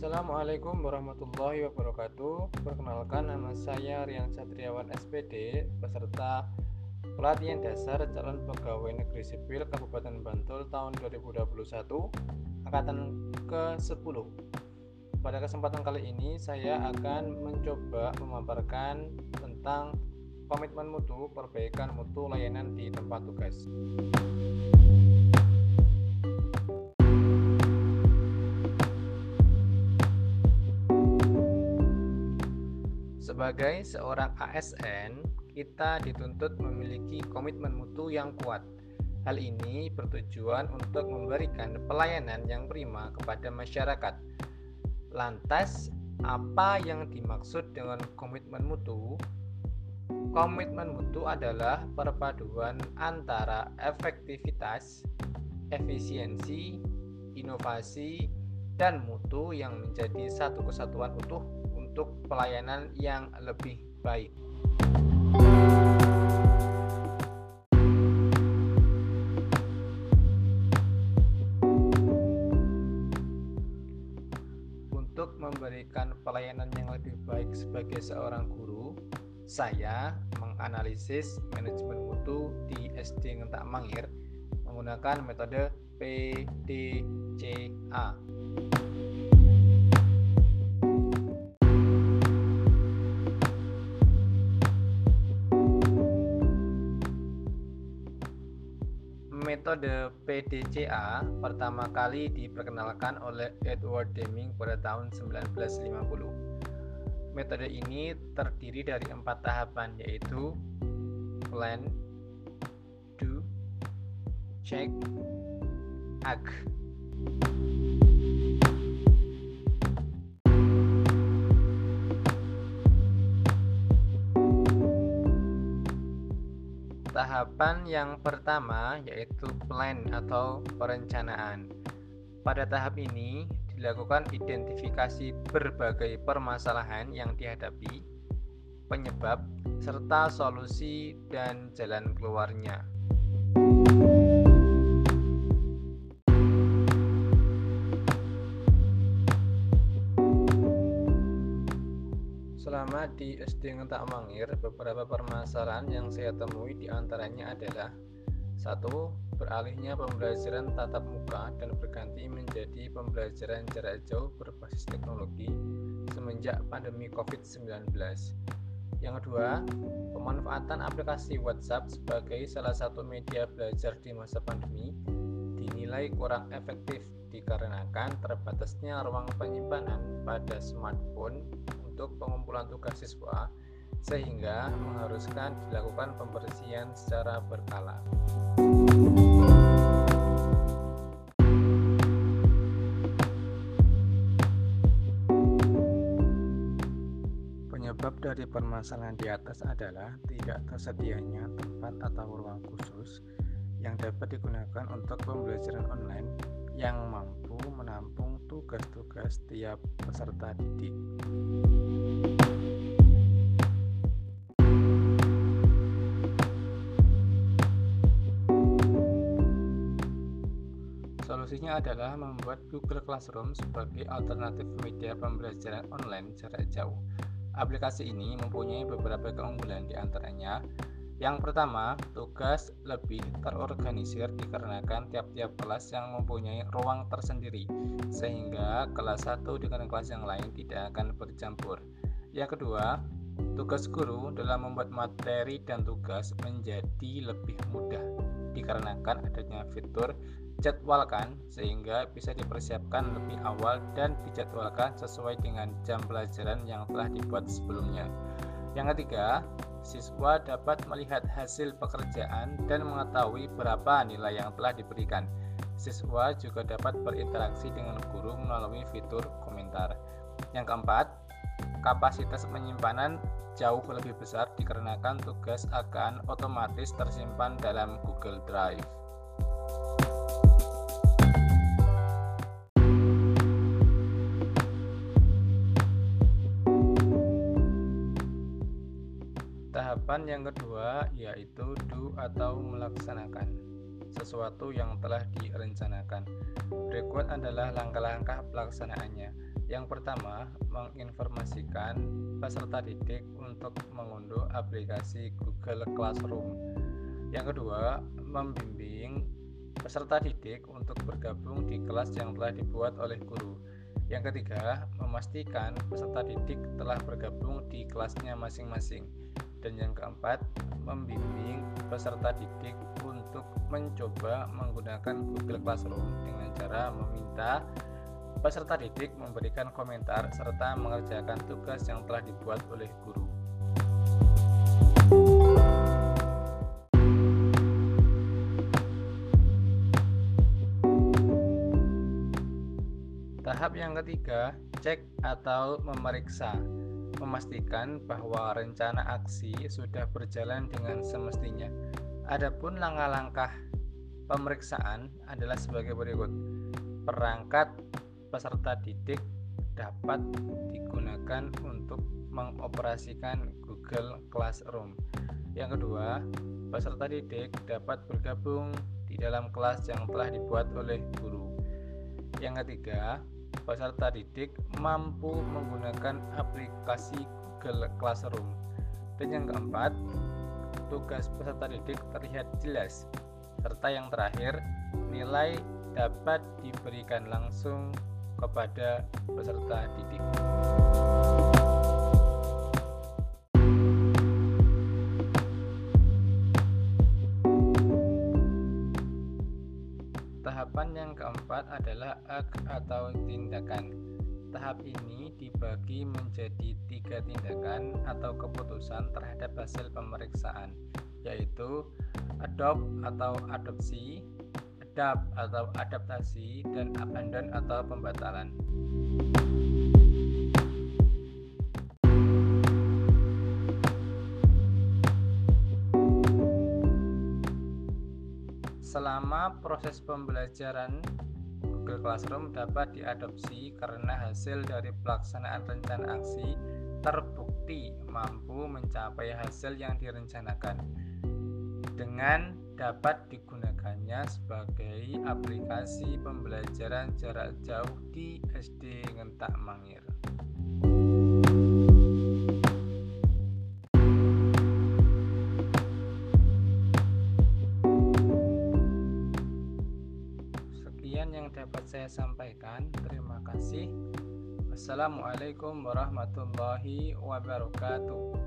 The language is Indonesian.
Assalamualaikum warahmatullahi wabarakatuh. Perkenalkan nama saya Rian Satriawan SPD beserta pelatihan dasar calon pegawai negeri sipil Kabupaten Bantul tahun 2021 angkatan ke-10. Pada kesempatan kali ini saya akan mencoba memaparkan tentang komitmen mutu perbaikan mutu layanan di tempat tugas. Sebagai seorang ASN, kita dituntut memiliki komitmen mutu yang kuat. Hal ini bertujuan untuk memberikan pelayanan yang prima kepada masyarakat. Lantas, apa yang dimaksud dengan komitmen mutu? Komitmen mutu adalah perpaduan antara efektivitas, efisiensi, inovasi, dan mutu yang menjadi satu kesatuan utuh untuk pelayanan yang lebih baik. Untuk memberikan pelayanan yang lebih baik sebagai seorang guru, saya menganalisis manajemen mutu di SD Ngentak Mangir menggunakan metode PDCA. Metode PDCA pertama kali diperkenalkan oleh Edward Deming pada tahun 1950. Metode ini terdiri dari empat tahapan yaitu plan, do, check, act. Tahapan yang pertama yaitu plan atau perencanaan. Pada tahap ini dilakukan identifikasi berbagai permasalahan yang dihadapi, penyebab, serta solusi dan jalan keluarnya. Di SD Ngetak Mangir, beberapa permasalahan yang saya temui di antaranya adalah satu, beralihnya pembelajaran tatap muka dan berganti menjadi pembelajaran jarak jauh berbasis teknologi semenjak pandemi COVID-19. Yang kedua, pemanfaatan aplikasi WhatsApp sebagai salah satu media belajar di masa pandemi dinilai kurang efektif dikarenakan terbatasnya ruang penyimpanan pada smartphone untuk pengumpulan tugas siswa sehingga mengharuskan dilakukan pembersihan secara berkala. Penyebab dari permasalahan di atas adalah tidak tersedianya tempat atau ruang khusus yang dapat digunakan untuk pembelajaran online yang mampu menampung tugas-tugas tiap peserta didik. Solusinya adalah membuat Google Classroom sebagai alternatif media pembelajaran online jarak jauh. Aplikasi ini mempunyai beberapa keunggulan di antaranya yang pertama, tugas lebih terorganisir dikarenakan tiap-tiap kelas yang mempunyai ruang tersendiri, sehingga kelas satu dengan kelas yang lain tidak akan bercampur. Yang kedua, tugas guru dalam membuat materi dan tugas menjadi lebih mudah dikarenakan adanya fitur jadwalkan sehingga bisa dipersiapkan lebih awal dan dijadwalkan sesuai dengan jam pelajaran yang telah dibuat sebelumnya. Yang ketiga, siswa dapat melihat hasil pekerjaan dan mengetahui berapa nilai yang telah diberikan. Siswa juga dapat berinteraksi dengan guru melalui fitur komentar. Yang keempat, kapasitas penyimpanan jauh lebih besar dikarenakan tugas akan otomatis tersimpan dalam Google Drive. Tahapan yang kedua yaitu do atau melaksanakan. sesuatu yang telah direncanakan. Berikut adalah langkah-langkah pelaksanaannya. Yang pertama, menginformasikan peserta didik untuk mengunduh aplikasi Google Classroom. Yang kedua, membimbing peserta didik untuk bergabung di kelas yang telah dibuat oleh guru. Yang ketiga, memastikan peserta didik telah bergabung di kelasnya masing-masing. Dan yang keempat, membimbing peserta didik untuk mencoba menggunakan Google Classroom dengan cara meminta peserta didik memberikan komentar serta mengerjakan tugas yang telah dibuat oleh guru. Tahap yang ketiga, cek atau memeriksa. Memastikan bahwa rencana aksi sudah berjalan dengan semestinya. Adapun langkah-langkah pemeriksaan adalah sebagai berikut. Perangkat peserta didik dapat digunakan untuk mengoperasikan Google Classroom. Yang kedua, peserta didik dapat bergabung di dalam kelas yang telah dibuat oleh guru. Yang ketiga, peserta didik mampu menggunakan aplikasi Google Classroom. Dan yang keempat, tugas peserta didik terlihat jelas. Serta yang terakhir, nilai dapat diberikan langsung kepada peserta didik. Tahapan yang keempat adalah ak atau tindakan. Tahap ini dibagi menjadi tiga tindakan atau keputusan terhadap hasil pemeriksaan, yaitu adopt atau adopsi, adapt atau adaptasi, dan abandon atau pembatalan. Selama proses pembelajaran, Google Classroom dapat diadopsi karena hasil dari pelaksanaan rencana aksi terbukti mampu mencapai hasil yang direncanakan dengan dapat digunakannya sebagai aplikasi pembelajaran jarak jauh di SD Ngentak Mangir. Saya sampaikan. Terima kasih. Wassalamualaikum warahmatullahi wabarakatuh.